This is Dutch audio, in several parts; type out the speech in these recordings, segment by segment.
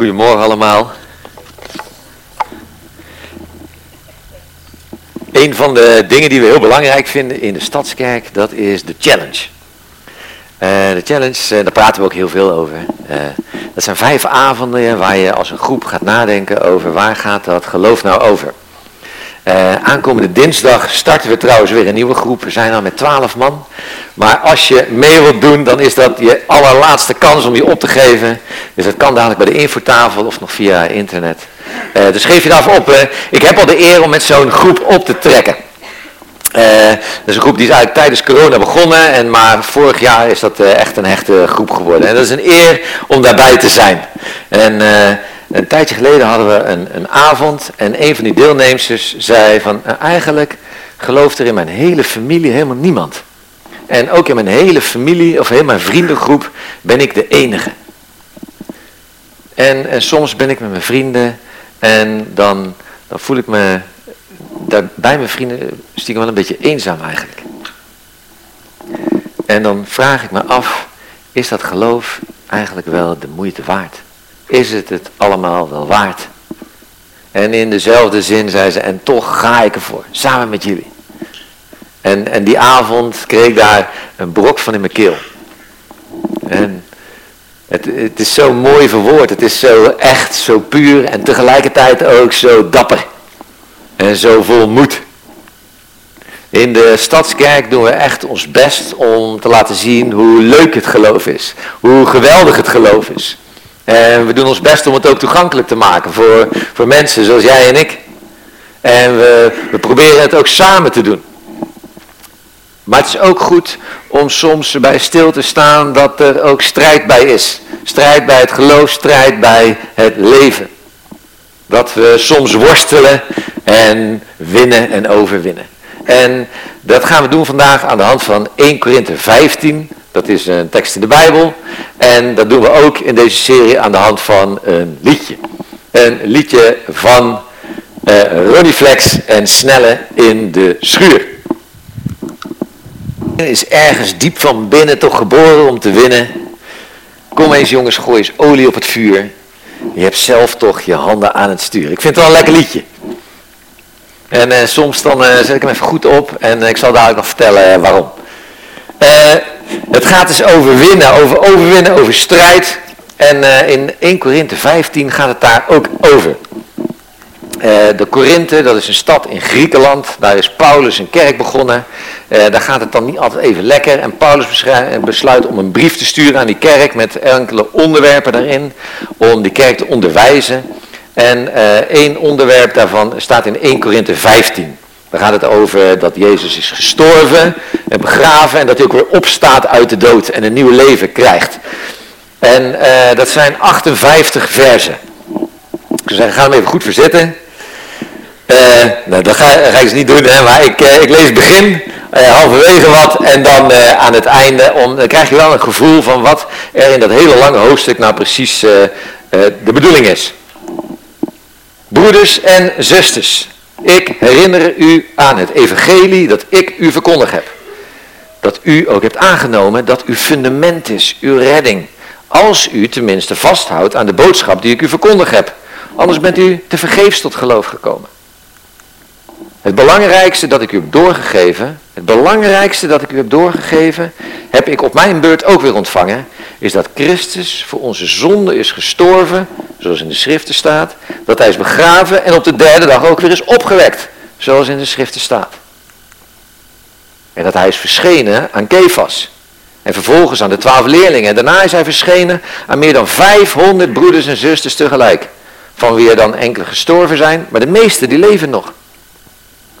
Goedemorgen allemaal. Een van de dingen die we heel belangrijk vinden in de Stadskerk, dat is de challenge. Uh, de challenge, uh, daar praten we ook heel veel over. Uh, dat zijn vijf avonden waar je als een groep gaat nadenken over waar gaat dat geloof nou over. Aankomende dinsdag starten we trouwens weer een nieuwe groep. We zijn al met twaalf man. Maar als je mee wilt doen, dan is dat je allerlaatste kans om je op te geven. Dus dat kan dadelijk bij de infotafel of nog via internet. Uh, dus geef je daarvoor op. Uh, ik heb al de eer om met zo'n groep op te trekken. Uh, dat is een groep die is eigenlijk tijdens corona begonnen. En maar vorig jaar is dat echt een hechte groep geworden. En dat is een eer om daarbij te zijn. En een tijdje geleden hadden we een, een avond. En een van die deelnemers zei van eigenlijk gelooft er in mijn hele familie helemaal niemand. En ook in mijn hele familie, of heel mijn vriendengroep, ben ik de enige. En, en soms ben ik met mijn vrienden en dan, dan voel ik me daar, bij mijn vrienden stiekem wel een beetje eenzaam eigenlijk. En dan vraag ik me af, is dat geloof eigenlijk wel de moeite waard? Is het het allemaal wel waard? En in dezelfde zin zei ze, en toch ga ik ervoor, samen met jullie. En, en die avond kreeg ik daar een brok van in mijn keel. En het, het is zo mooi verwoord. Het is zo echt, zo puur en tegelijkertijd ook zo dapper. En zo vol moed. In de Stadskerk doen we echt ons best om te laten zien hoe leuk het geloof is. Hoe geweldig het geloof is. En we doen ons best om het ook toegankelijk te maken voor, voor mensen zoals jij en ik. En we, we proberen het ook samen te doen. Maar het is ook goed om soms bij stil te staan dat er ook strijd bij is. Strijd bij het geloof, strijd bij het leven. Dat we soms worstelen en winnen en overwinnen. En dat gaan we doen vandaag aan de hand van 1 Korinthe 15. Dat is een tekst in de Bijbel. En dat doen we ook in deze serie aan de hand van een liedje. Een liedje van uh, Ronnie Flex en Snelle in de schuur is ergens diep van binnen toch geboren om te winnen. Kom eens jongens, gooi eens olie op het vuur. Je hebt zelf toch je handen aan het stuur. Ik vind het wel een lekker liedje. En uh, soms dan uh, zet ik hem even goed op en ik zal dadelijk nog vertellen waarom. Het gaat dus over winnen, over overwinnen, over strijd. En in 1 Korinthe 15 gaat het daar ook over. Uh, de Korinthe, dat is een stad in Griekenland. Daar is Paulus een kerk begonnen. Uh, daar gaat het dan niet altijd even lekker. En Paulus besluit om een brief te sturen aan die kerk met enkele onderwerpen daarin. Om die kerk te onderwijzen. En één onderwerp daarvan staat in 1 Korinthe 15. Daar gaat het over dat Jezus is gestorven en begraven. En dat hij ook weer opstaat uit de dood en een nieuw leven krijgt. En dat zijn 58 versen. Ik zou zeggen, ga hem even goed verzetten. Uh, nou, dat ga, ik dus niet doen, hè, maar ik, uh, ik lees het begin, halverwege wat en dan aan het einde. Om, dan krijg je wel een gevoel van wat er in dat hele lange hoofdstuk nou precies de bedoeling is. Broeders en zusters, ik herinner u aan het evangelie dat ik u verkondigd heb. Dat u ook hebt aangenomen dat uw fundament is, uw redding. Als u tenminste vasthoudt aan de boodschap die ik u verkondigd heb. Anders bent u te vergeefs tot geloof gekomen. Het belangrijkste dat ik u heb doorgegeven, het belangrijkste dat ik u heb doorgegeven, heb ik op mijn beurt ook weer ontvangen, is dat Christus voor onze zonde is gestorven, zoals in de schriften staat, dat hij is begraven en op de derde dag ook weer is opgewekt, zoals in de schriften staat. En dat hij is verschenen aan Kefas. En vervolgens aan de twaalf leerlingen. En daarna is hij verschenen aan meer dan 500 broeders en zusters tegelijk. Van wie er dan enkele gestorven zijn, maar de meeste die leven nog.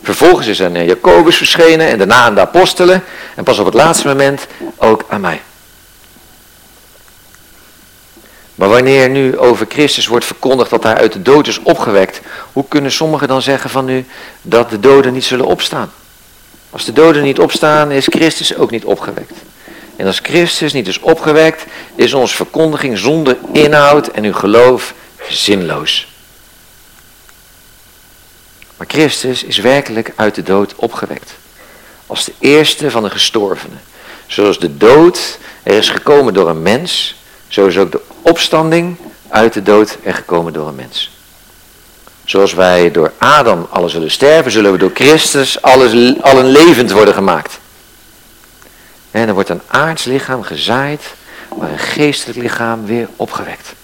Vervolgens is er Jacobus verschenen en daarna aan de apostelen. En pas op het laatste moment ook aan mij. Maar wanneer nu over Christus wordt verkondigd dat hij uit de dood is opgewekt, hoe kunnen sommigen dan zeggen van nu dat de doden niet zullen opstaan? Als de doden niet opstaan, is Christus ook niet opgewekt. En als Christus niet is opgewekt, is onze verkondiging zonder inhoud en uw geloof zinloos. Maar Christus is werkelijk uit de dood opgewekt. Als de eerste van de gestorvenen. Zoals de dood er is gekomen door een mens, zo is ook de opstanding uit de dood en gekomen door een mens. Zoals wij door Adam alle zullen sterven, zullen we door Christus alles, allen levend worden gemaakt. En er wordt een aards lichaam gezaaid, maar een geestelijk lichaam weer opgewekt.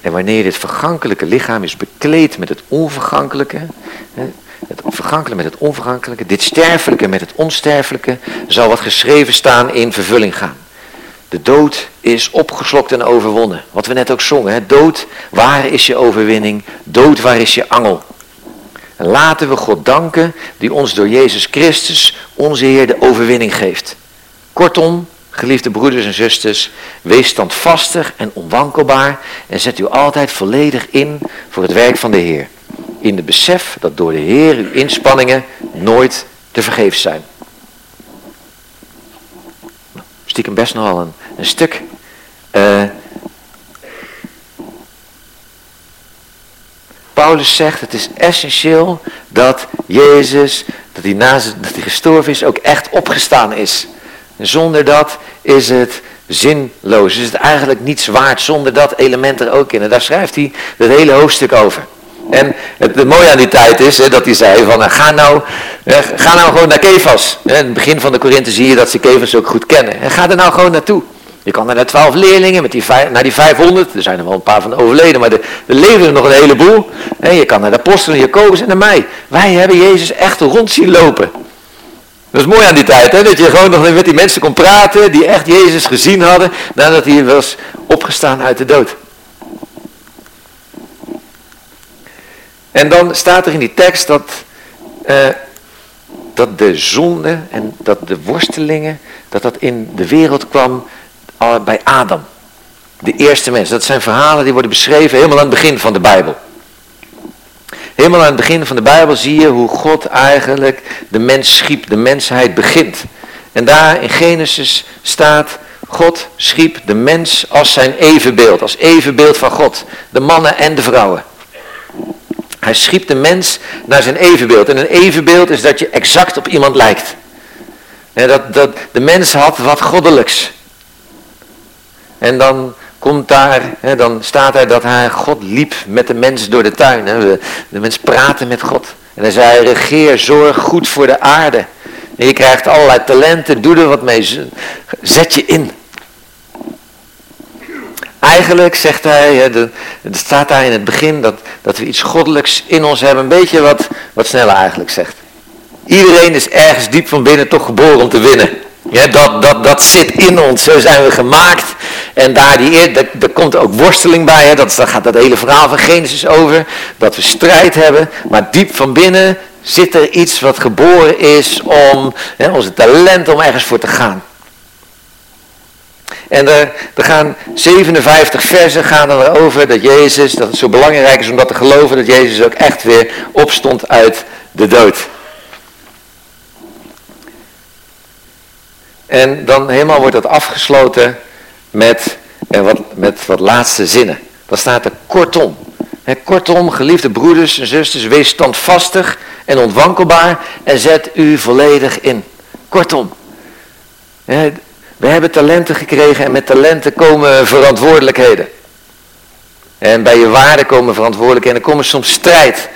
En wanneer dit vergankelijke lichaam is bekleed met het onvergankelijke, het vergankelijke met het onvergankelijke, dit sterfelijke met het onsterfelijke, zal wat geschreven staan in vervulling gaan. De dood is opgeslokt en overwonnen. Wat we net ook zongen. Hè? Dood, waar is je overwinning? Dood, waar is je angel? En laten we God danken die ons door Jezus Christus, onze Heer, de overwinning geeft. Kortom, geliefde broeders en zusters, wees standvastig en onwankelbaar en zet u altijd volledig in voor het werk van de Heer. In de besef dat door de Heer uw inspanningen nooit te vergeefs zijn. Stiekem best nogal een, een stuk. Uh, Paulus zegt het is essentieel dat Jezus, dat hij, na, dat hij gestorven is, ook echt opgestaan is. En zonder dat is het zinloos. Is het eigenlijk niets waard zonder dat element er ook in. En daar schrijft hij het hele hoofdstuk over. En het, mooie aan die tijd is hè, dat hij zei van ga, nou, ga nou gewoon naar Kefas. In het begin van de Korinthe zie je dat ze Kefas ook goed kennen. En ga er nou gewoon naartoe. Je kan naar de twaalf leerlingen, met die vijf, naar die 500. Er zijn er wel een paar van overleden, maar er, er leven er nog een heleboel. Je kan naar de apostelen, Jacobus en naar mij. Wij hebben Jezus echt rond zien lopen. Dat is mooi aan die tijd, hè? dat je gewoon nog met die mensen kon praten die echt Jezus gezien hadden nadat hij was opgestaan uit de dood. En dan staat er in die tekst dat, uh, dat de zonde en dat de worstelingen, dat dat in de wereld kwam bij Adam. De eerste mens. Dat zijn verhalen die worden beschreven helemaal aan het begin van de Bijbel. Helemaal aan het begin van de Bijbel zie je hoe God eigenlijk de mens schiep, de mensheid begint. En daar in Genesis staat, God schiep de mens als zijn evenbeeld, als evenbeeld van God. De mannen en de vrouwen. Hij schiep de mens naar zijn evenbeeld. En een evenbeeld is dat je exact op iemand lijkt. dat, dat, de mens had wat goddelijks. En dan komt daar, hè, dan staat er dat hij God liep met de mens door de tuin. Hè. De mens praatte met God. En hij zei, regeer, zorg goed voor de aarde. En je krijgt allerlei talenten, doe er wat mee, zet je in. Eigenlijk zegt hij, het staat daar in het begin dat, dat we iets goddelijks in ons hebben. Een beetje wat, wat Sneller eigenlijk zegt. Iedereen is ergens diep van binnen toch geboren om te winnen. Ja, dat, dat, dat zit in ons, zo zijn we gemaakt. En daar, die, daar, komt ook worsteling bij, hè. Dat, daar gaat dat hele verhaal van Genesis over. Dat we strijd hebben, maar diep van binnen zit er iets wat geboren is om, hè, onze talent om ergens voor te gaan. En er, er gaan 57 versen gaan erover dat Jezus, dat het zo belangrijk is om dat te geloven, dat Jezus ook echt weer opstond uit de dood. En dan helemaal wordt dat afgesloten met, eh, wat, met wat laatste zinnen. Dan staat er kortom. kortom, geliefde broeders en zusters, wees standvastig en ontwankelbaar en zet u volledig in. Kortom. We hebben talenten gekregen en met talenten komen verantwoordelijkheden. En bij je waarde komen verantwoordelijkheden en er komen soms strijd.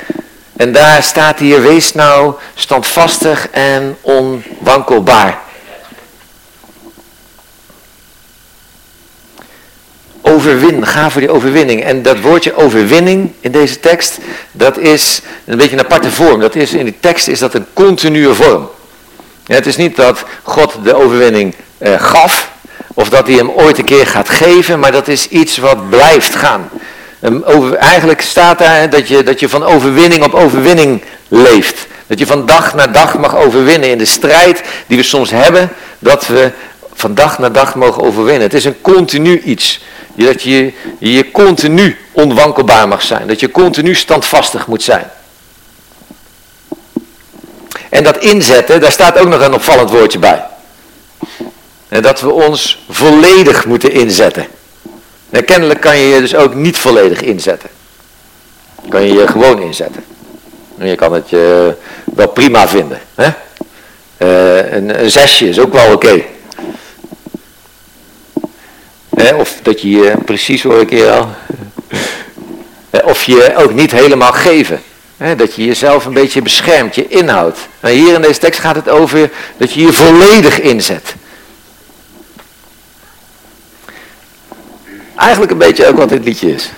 En daar staat hier, wees nou standvastig en onwankelbaar. overwin, ga voor die overwinning. En dat woordje overwinning in deze tekst, dat is een beetje een aparte vorm. Dat is, in die tekst is dat een continue vorm. Ja, het is niet dat God de overwinning eh, gaf, of dat hij hem ooit een keer gaat geven, maar dat is iets wat blijft gaan. over, eigenlijk staat daar dat je, dat je van overwinning op overwinning leeft. Dat je van dag naar dag mag overwinnen in de strijd die we soms hebben, dat we van dag naar dag mogen overwinnen. Het is een continu iets. Dat je, je continu onwankelbaar mag zijn. Dat je continu standvastig moet zijn. En dat inzetten, daar staat ook nog een opvallend woordje bij. En dat we ons volledig moeten inzetten. En kennelijk kan je je dus ook niet volledig inzetten. Kan je je gewoon inzetten. En je kan het je wel prima vinden. Hè? Uh, een, zesje is ook wel oké. of dat je je, precies hoor ik hier al, of je ook niet helemaal geven. dat je jezelf een beetje beschermt, je inhoudt. Nou, hier in deze tekst gaat het over dat je je volledig inzet. Eigenlijk een beetje ook wat dit liedje is.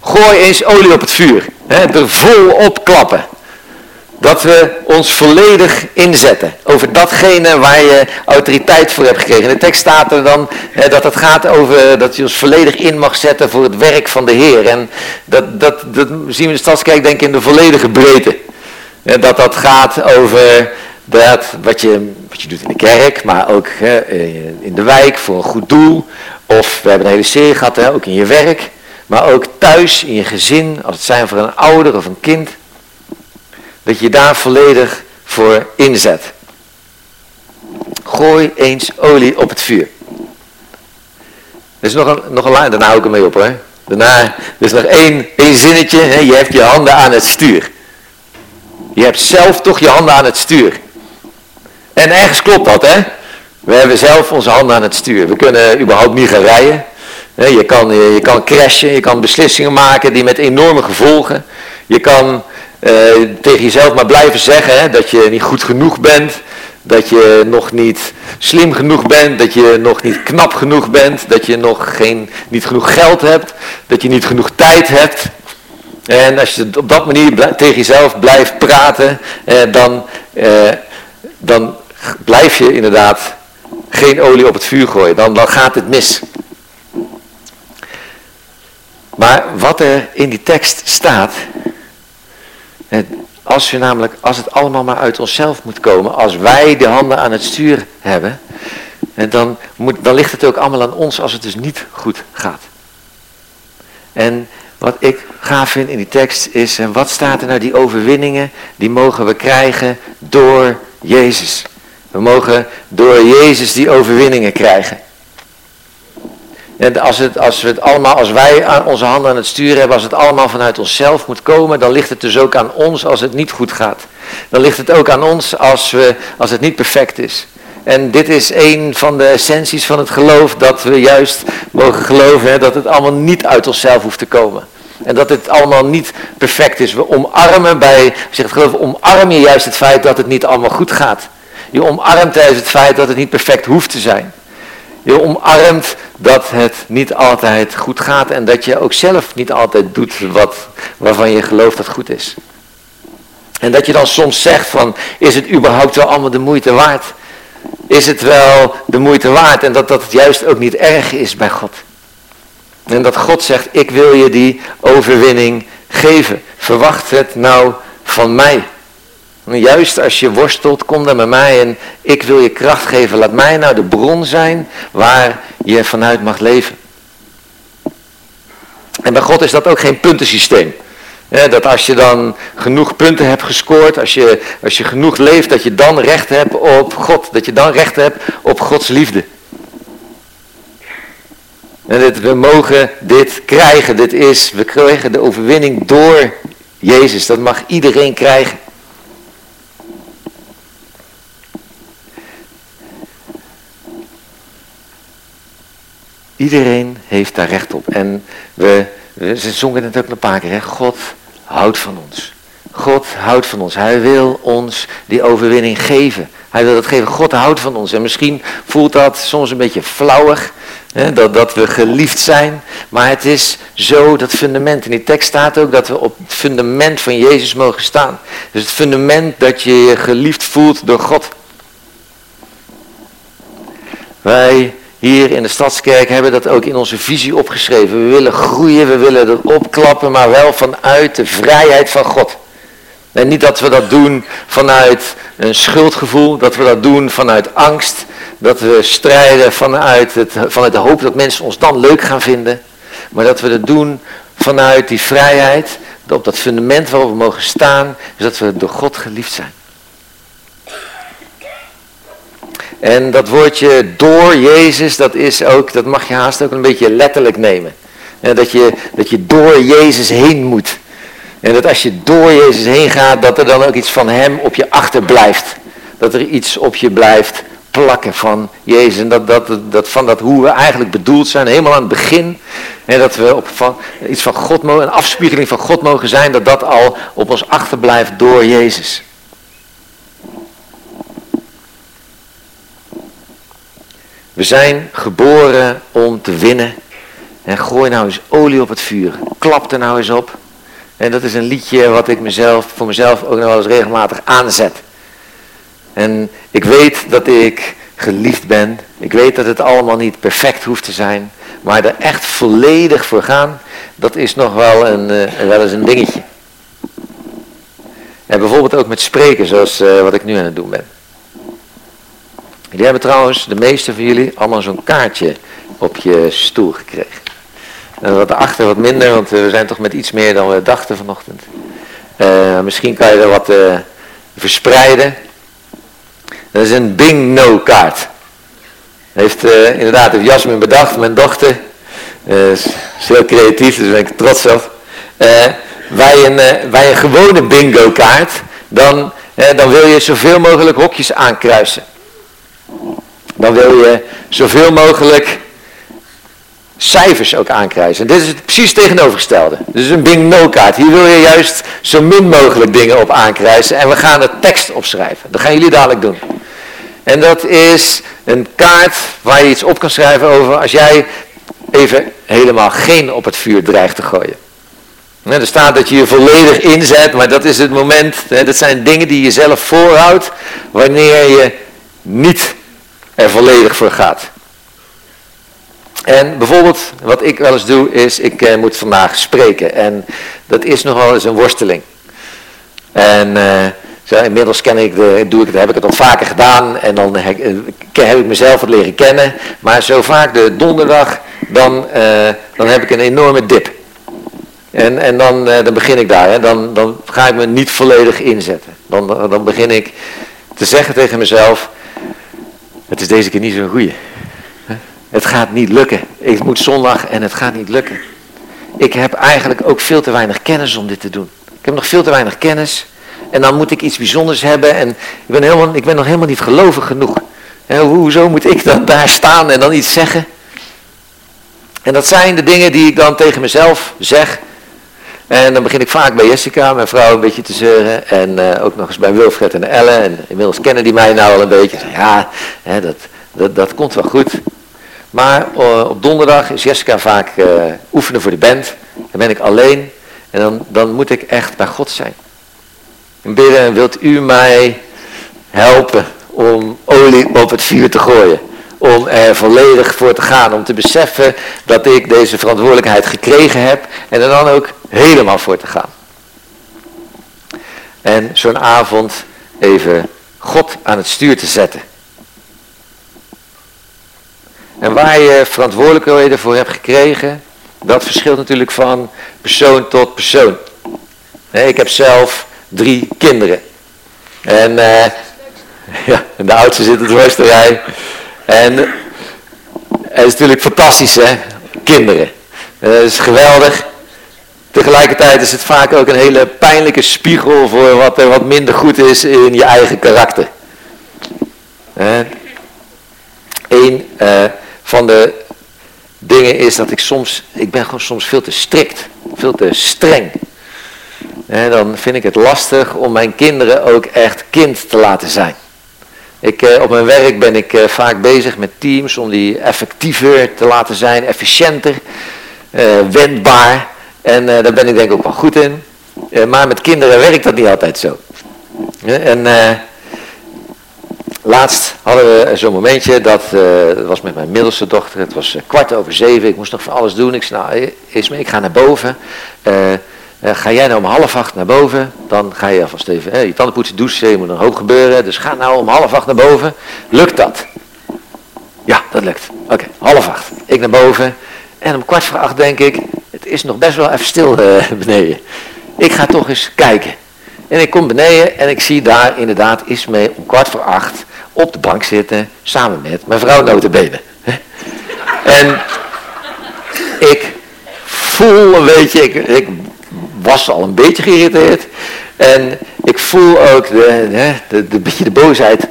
Gooi eens olie op het vuur. er vol op klappen dat we ons volledig inzetten over datgene waar je autoriteit voor hebt gekregen. In de tekst staat er dan hè, dat het gaat over dat je ons volledig in mag zetten voor het werk van de Heer. En dat, dat, dat zien we in de Stadskerk denk ik in de volledige breedte. dat dat gaat over dat, wat, je, wat je doet in de kerk, maar ook hè, in de wijk voor een goed doel. Of we hebben een hele serie gehad, hè, ook in je werk. Maar ook thuis, in je gezin, als het zijn voor een ouder of een kind dat je daar volledig voor inzet. Gooi eens olie op het vuur. Er is nog een, nog een lijn, daarna hou ik ermee op hoor. Daarna, er is nog één, één zinnetje, hè? je hebt je handen aan het stuur. Je hebt zelf toch je handen aan het stuur. En ergens klopt dat hè. We hebben zelf onze handen aan het stuur. We kunnen überhaupt niet gaan rijden. Je kan, je kan crashen, je kan beslissingen maken die met enorme gevolgen. Je kan uh, tegen jezelf maar blijven zeggen hè, dat je niet goed genoeg bent, dat je nog niet slim genoeg bent, dat je nog niet knap genoeg bent, dat je nog geen, niet genoeg geld hebt, dat je niet genoeg tijd hebt. En als je op dat manier tegen jezelf blijft praten, eh, dan, eh, dan blijf je inderdaad geen olie op het vuur gooien. Dan, dan gaat het mis. Maar wat er in die tekst staat, als, je namelijk, als het allemaal maar uit onszelf moet komen, als wij de handen aan het stuur hebben, en dan, moet, dan ligt het ook allemaal aan ons als het dus niet goed gaat. En wat ik gaaf vind in die tekst is, wat staat er nou, die overwinningen, die mogen we krijgen door Jezus. We mogen door Jezus die overwinningen krijgen. En als, het, als, we het allemaal, als wij aan onze handen aan het sturen hebben, als het allemaal vanuit onszelf moet komen, dan ligt het dus ook aan ons als het niet goed gaat. Dan ligt het ook aan ons als, we, als het niet perfect is. En dit is een van de essenties van het geloof, dat we juist mogen geloven hè, dat het allemaal niet uit onszelf hoeft te komen. En dat het allemaal niet perfect is. We omarmen bij, je het geloof, omarm je juist het feit dat het niet allemaal goed gaat. Je omarmt juist het feit dat het niet perfect hoeft te zijn. Je omarmt dat het niet altijd goed gaat en dat je ook zelf niet altijd doet wat, waarvan je gelooft dat goed is. En dat je dan soms zegt van, is het überhaupt wel allemaal de moeite waard? Is het wel de moeite waard? En dat dat het juist ook niet erg is bij God. En dat God zegt, ik wil je die overwinning geven. Verwacht het nou van mij. Juist als je worstelt, kom dan bij mij en ik wil je kracht geven. Laat mij nou de bron zijn waar je vanuit mag leven. En bij God is dat ook geen puntensysteem. dat als je dan genoeg punten hebt gescoord, als je, als je genoeg leeft, dat je dan recht hebt op God. Dat je dan recht hebt op Gods liefde. En dit, we mogen dit krijgen. Dit is, we krijgen de overwinning door Jezus. Dat mag iedereen krijgen. Iedereen heeft daar recht op. En we, ze zongen het ook een paar keer. Hè? God houdt van ons. God houdt van ons. Hij wil ons die overwinning geven. Hij wil dat geven. God houdt van ons. En misschien voelt dat soms een beetje flauwig. Hè, dat, dat we geliefd zijn. Maar het is zo dat fundament. In die tekst staat ook dat we op het fundament van Jezus mogen staan. Dus het fundament dat je je geliefd voelt door God. Wij hier in de Stadskerk hebben dat ook in onze visie opgeschreven. We willen groeien, we willen dat opklappen, maar wel vanuit de vrijheid van God. En niet dat we dat doen vanuit een schuldgevoel, dat we dat doen vanuit angst, dat we strijden vanuit, het, vanuit de hoop dat mensen ons dan leuk gaan vinden. Maar dat we dat doen vanuit die vrijheid, op dat fundament waarop we mogen staan, is dat we door God geliefd zijn. En dat woordje door Jezus, dat is ook, dat mag je haast ook een beetje letterlijk nemen. dat, je, dat je door Jezus heen moet. En dat als je door Jezus heen gaat, dat er dan ook iets van Hem op je achterblijft. Dat er iets op je blijft plakken van Jezus. En dat, dat, dat, van dat hoe we eigenlijk bedoeld zijn, helemaal aan het begin. En dat we op van, iets van God een afspiegeling van God mogen zijn, dat dat al op ons achterblijft door Jezus. We zijn geboren om te winnen. En gooi nou eens olie op het vuur. Klap er nou eens op. En dat is een liedje wat ik mezelf, voor mezelf ook nog wel eens regelmatig aanzet. En ik weet dat ik geliefd ben. Ik weet dat het allemaal niet perfect hoeft te zijn. Maar er echt volledig voor gaan, dat is nog wel, een, uh, wel eens een dingetje. En bijvoorbeeld ook met spreken, zoals uh, wat ik nu aan het doen ben. Jullie hebben trouwens, de meeste van jullie, allemaal zo'n kaartje op je stoel gekregen. En wat erachter wat minder, want we zijn toch met iets meer dan we dachten vanochtend. Uh, misschien kan je er wat uh, verspreiden. Dat is een Bing No kaart. Heeft inderdaad heeft Jasmin bedacht, mijn dochter. is heel creatief, dus ben ik trots op. bij, een, bij een gewone bingo kaart, dan, dan wil je zoveel mogelijk hokjes aankruisen. Dan wil je zoveel mogelijk cijfers ook aankruisen. En dit is het precies tegenovergestelde. Dit is een bing-no kaart. Hier wil je juist zo min mogelijk dingen op aankruisen. En we gaan er tekst opschrijven. Dat gaan jullie dadelijk doen. En dat is een kaart waar je iets op kan schrijven over als jij even helemaal geen op het vuur dreigt te gooien. er staat dat je je volledig inzet, maar dat is het moment, dat zijn dingen die je zelf voorhoudt wanneer je niet er volledig voor gaat. En bijvoorbeeld, wat ik wel eens doe, is ik eh, moet vandaag spreken. En dat is nogal eens een worsteling. En uh, zo, inmiddels ken ik de, doe ik heb ik het al vaker gedaan. En dan heb, eh, heb ik mezelf wat leren kennen. Maar zo vaak de donderdag, dan, dan heb ik een enorme dip. En, en dan, dan begin ik daar. Hè. Dan, dan ga ik me niet volledig inzetten. Dan, dan begin ik te zeggen tegen mezelf, het is deze keer niet zo'n goeie. Het gaat niet lukken. Ik moet zondag en het gaat niet lukken. Ik heb eigenlijk ook veel te weinig kennis om dit te doen. Ik heb nog veel te weinig kennis. En dan moet ik iets bijzonders hebben. En ik ben, helemaal, ik ben nog helemaal niet gelovig genoeg. En hoezo moet ik dan daar staan en dan iets zeggen? En dat zijn de dingen die ik dan tegen mezelf zeg. En dan begin ik vaak bij Jessica, mijn vrouw, een beetje te zeuren. En uh, ook nog eens bij Wilfred en Ellen. En inmiddels kennen die mij nou al een beetje. Ja, hè, dat, dat, dat komt wel goed. Maar uh, op donderdag is Jessica vaak uh, oefenen voor de band. Dan ben ik alleen. En dan, dan moet ik echt bij God zijn. En bidden, wilt u mij helpen om olie op het vuur te gooien? Om er volledig voor te gaan. Om te beseffen dat ik deze verantwoordelijkheid gekregen heb. En dan ook helemaal voor te gaan. En zo'n avond even God aan het stuur te zetten. En waar je verantwoordelijkheden voor hebt gekregen, dat verschilt natuurlijk van persoon tot persoon. ik heb zelf drie kinderen. En uh, ja, de oudste zit op de westerij. En het is natuurlijk fantastisch hè, kinderen. Dat is geweldig. Tegelijkertijd is het vaak ook een hele pijnlijke spiegel voor wat er wat minder goed is in je eigen karakter. Eén, uh, van de dingen is dat ik soms, ik ben gewoon soms veel te strikt, veel te streng. En dan vind ik het lastig om mijn kinderen ook echt kind te laten zijn. Ik, eh, op mijn werk ben ik eh, vaak bezig met teams om die effectiever te laten zijn, efficiënter, eh, wendbaar. En daar ben ik denk ik ook wel goed in. maar met kinderen werkt dat niet altijd zo. en Laatst hadden we zo'n momentje, dat, was met mijn middelste dochter, het was kwart over zeven, ik moest nog van alles doen. Ik zei, nou Isme, ik ga naar boven. Uh, ga jij nou om half acht naar boven, dan ga je alvast even je tanden poetsen, douchen, je moet een hoop gebeuren. Dus ga nou om half acht naar boven. Lukt dat? Ja, dat lukt. Oké, half acht. Ik naar boven. En om kwart voor acht denk ik, het is nog best wel even stil beneden. Ik ga toch eens kijken. En ik kom beneden en ik zie daar inderdaad Ismee om kwart voor acht op de bank zitten, samen met mijn vrouw notabene. En ik voel een beetje, ik, ik was al een beetje geïrriteerd. En ik voel ook de, de, beetje de boosheid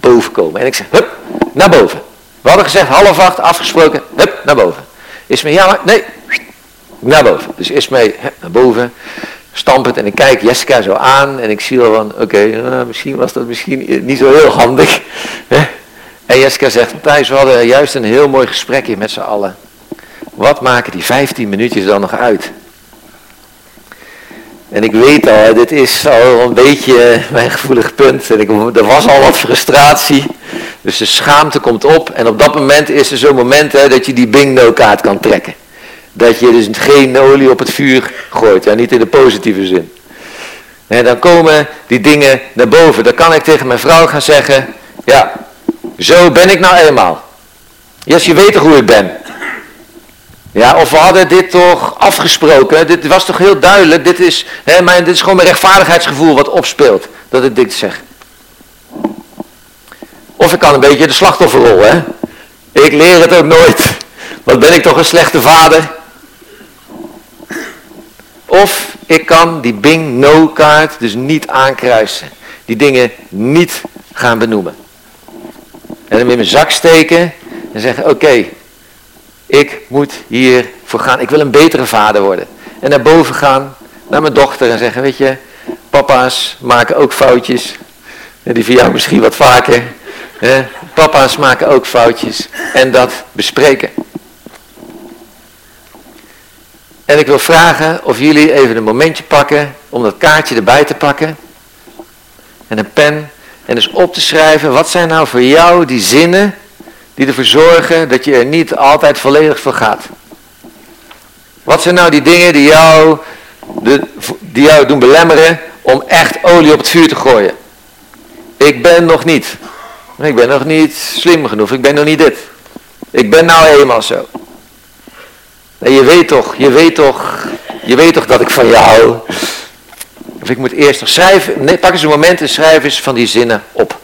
bovenkomen. En ik zeg, hup, naar boven. We hadden gezegd half acht, afgesproken, hup, naar boven. Ismee, ja maar, nee, naar boven. Dus Ismee, naar boven, stampend en ik kijk Jessica zo aan en ik zie al van, oké, nou, misschien was dat misschien niet zo heel handig. En Jessica zegt, Thijs, we hadden juist een heel mooi gesprekje met z'n allen. Wat maken die 15 minuutjes dan nog uit? En ik weet al, dit is al een beetje mijn gevoelig punt. En ik, er was al wat frustratie. Dus de schaamte komt op. En op dat moment is er zo'n moment hè, dat je die bingo kaart kan trekken. Dat je dus geen olie op het vuur gooit. Ja, niet in de positieve zin. En dan komen die dingen naar boven. Dan kan ik tegen mijn vrouw gaan zeggen. Ja, zo ben ik nou eenmaal. Yes, je weet toch hoe ik ben. Ja, of we hadden dit toch afgesproken. Dit was toch heel duidelijk. Dit is, hè, mijn, dit is gewoon mijn rechtvaardigheidsgevoel wat opspeelt. Dat ik dit zeg. Of ik kan een beetje de slachtofferrol, hè. Ik leer het ook nooit. Wat ben ik toch een slechte vader. Of ik kan die Bing No kaart dus niet aankruisen. Die dingen niet gaan benoemen. En hem in mijn zak steken en zeggen, oké, ik moet hier voor gaan. Ik wil een betere vader worden. En naar boven gaan, naar mijn dochter en zeggen, weet je, papa's maken ook foutjes. Die van jou misschien wat vaker. Papa's maken ook foutjes. En dat bespreken. En ik wil vragen of jullie even een momentje pakken om dat kaartje erbij te pakken. En een pen. En dus op te schrijven, wat zijn nou voor jou die zinnen die ervoor zorgen dat je er niet altijd volledig voor gaat. Wat zijn nou die dingen die jou, de, die jou doen belemmeren om echt olie op het vuur te gooien? Ik ben nog niet. Ik ben nog niet slim genoeg. Ik ben nog niet dit. Ik ben nou eenmaal zo. En je weet toch, je weet toch, je weet toch dat ik van jou Of ik moet eerst nog schrijven. Nee, pak eens een moment en schrijf eens van die zinnen op.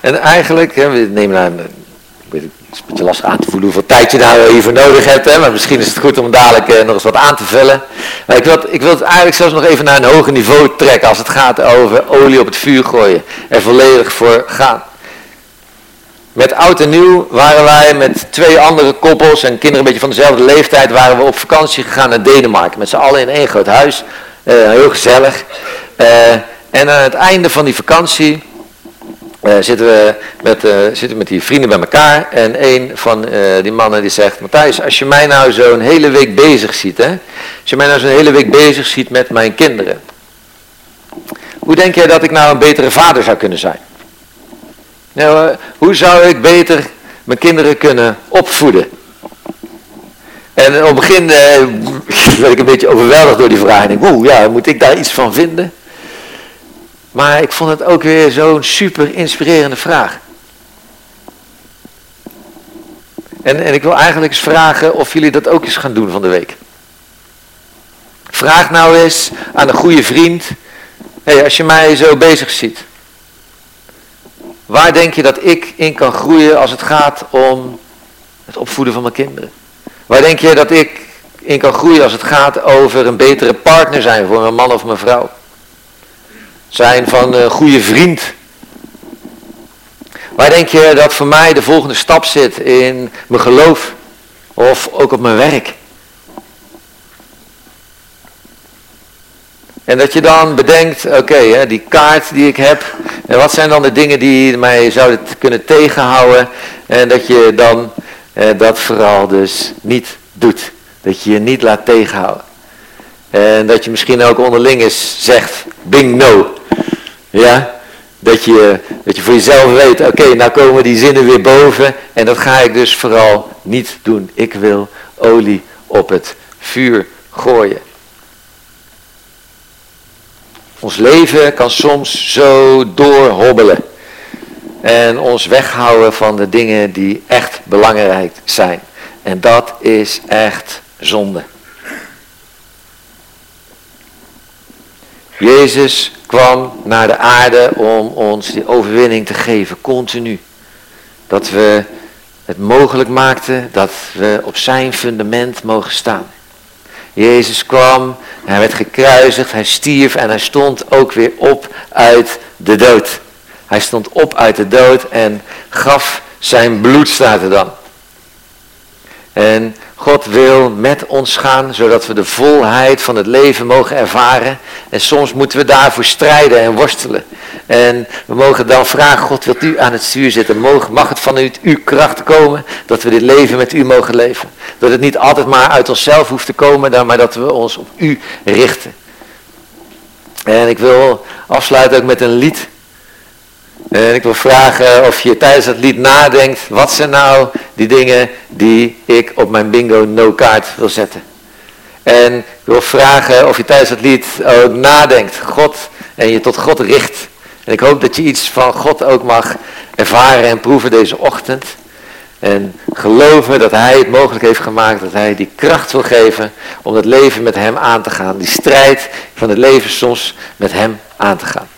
En eigenlijk, hè, we nemen nou, een beetje lastig aan te voelen hoeveel tijd je daar hiervoor nodig hebt, hè, maar misschien is het goed om dadelijk eh, nog eens wat aan te vullen. Maar ik wil, ik wil het eigenlijk zelfs nog even naar een hoger niveau trekken als het gaat over olie op het vuur gooien. Er volledig voor gaan. Met oud en nieuw waren wij met twee andere koppels en kinderen een beetje van dezelfde leeftijd waren we op vakantie gegaan naar Denemarken. Met z'n allen in één groot huis. Uh, heel gezellig. Uh, en aan het einde van die vakantie uh, zitten, we met, zitten met die vrienden bij elkaar en een van die mannen die zegt, Matthijs, als je mij nou zo'n hele week bezig ziet, hè, als je mij nou zo'n hele week bezig ziet met mijn kinderen, hoe denk jij dat ik nou een betere vader zou kunnen zijn? Hoe zou ik beter mijn kinderen kunnen opvoeden? En op het begin werd ik een beetje overweldigd door die vraag en ik, oeh, ja, moet ik daar iets van vinden? Maar ik vond het ook weer zo'n super inspirerende vraag. En, en ik wil eigenlijk eens vragen of jullie dat ook eens gaan doen van de week. Vraag nou eens aan een goede vriend. Hey, als je mij zo bezig ziet. Waar denk je dat ik in kan groeien als het gaat om het opvoeden van mijn kinderen? Waar denk je dat ik in kan groeien als het gaat over een betere partner zijn voor mijn man of mijn vrouw? zijn van een goede vriend. Waar denk je dat voor mij de volgende stap zit in mijn geloof of ook op mijn werk? En dat je dan bedenkt, oké, die kaart die ik heb, en wat zijn dan de dingen die mij zouden kunnen tegenhouden? En dat je dan eh, dat vooral dus niet doet. Dat je je niet laat tegenhouden. En dat je misschien ook onderling eens zegt, bing no. Ja, dat je, dat je voor jezelf weet, oké, nou komen die zinnen weer boven en dat ga ik dus vooral niet doen. Ik wil olie op het vuur gooien. Ons leven kan soms zo doorhobbelen en ons weghouden van de dingen die echt belangrijk zijn. En dat is echt zonde. Jezus kwam naar de aarde om ons die overwinning te geven, continu. Dat we het mogelijk maakten dat we op zijn fundament mogen staan. Jezus kwam, hij werd gekruisigd, hij stierf en hij stond ook weer op uit de dood. Hij stond op uit de dood en gaf zijn bloed, staat er dan. En God wil met ons gaan, zodat we de volheid van het leven mogen ervaren. En soms moeten we daarvoor strijden en worstelen. En we mogen dan vragen, God wilt u aan het stuur zitten? Mag het vanuit uw kracht komen, dat we dit leven met u mogen leven? Dat het niet altijd maar uit onszelf hoeft te komen, maar dat we ons op u richten. En ik wil afsluiten ook met een lied. En ik wil vragen of je tijdens het lied nadenkt, wat zijn nou die dingen die ik op mijn bingo no kaart wil zetten. En ik wil vragen of je tijdens het lied ook nadenkt, God, en je tot God richt. En ik hoop dat je iets van God ook mag ervaren en proeven deze ochtend. En geloven dat Hij het mogelijk heeft gemaakt, dat Hij die kracht wil geven om het leven met Hem aan te gaan. Die strijd van het leven soms met Hem aan te gaan.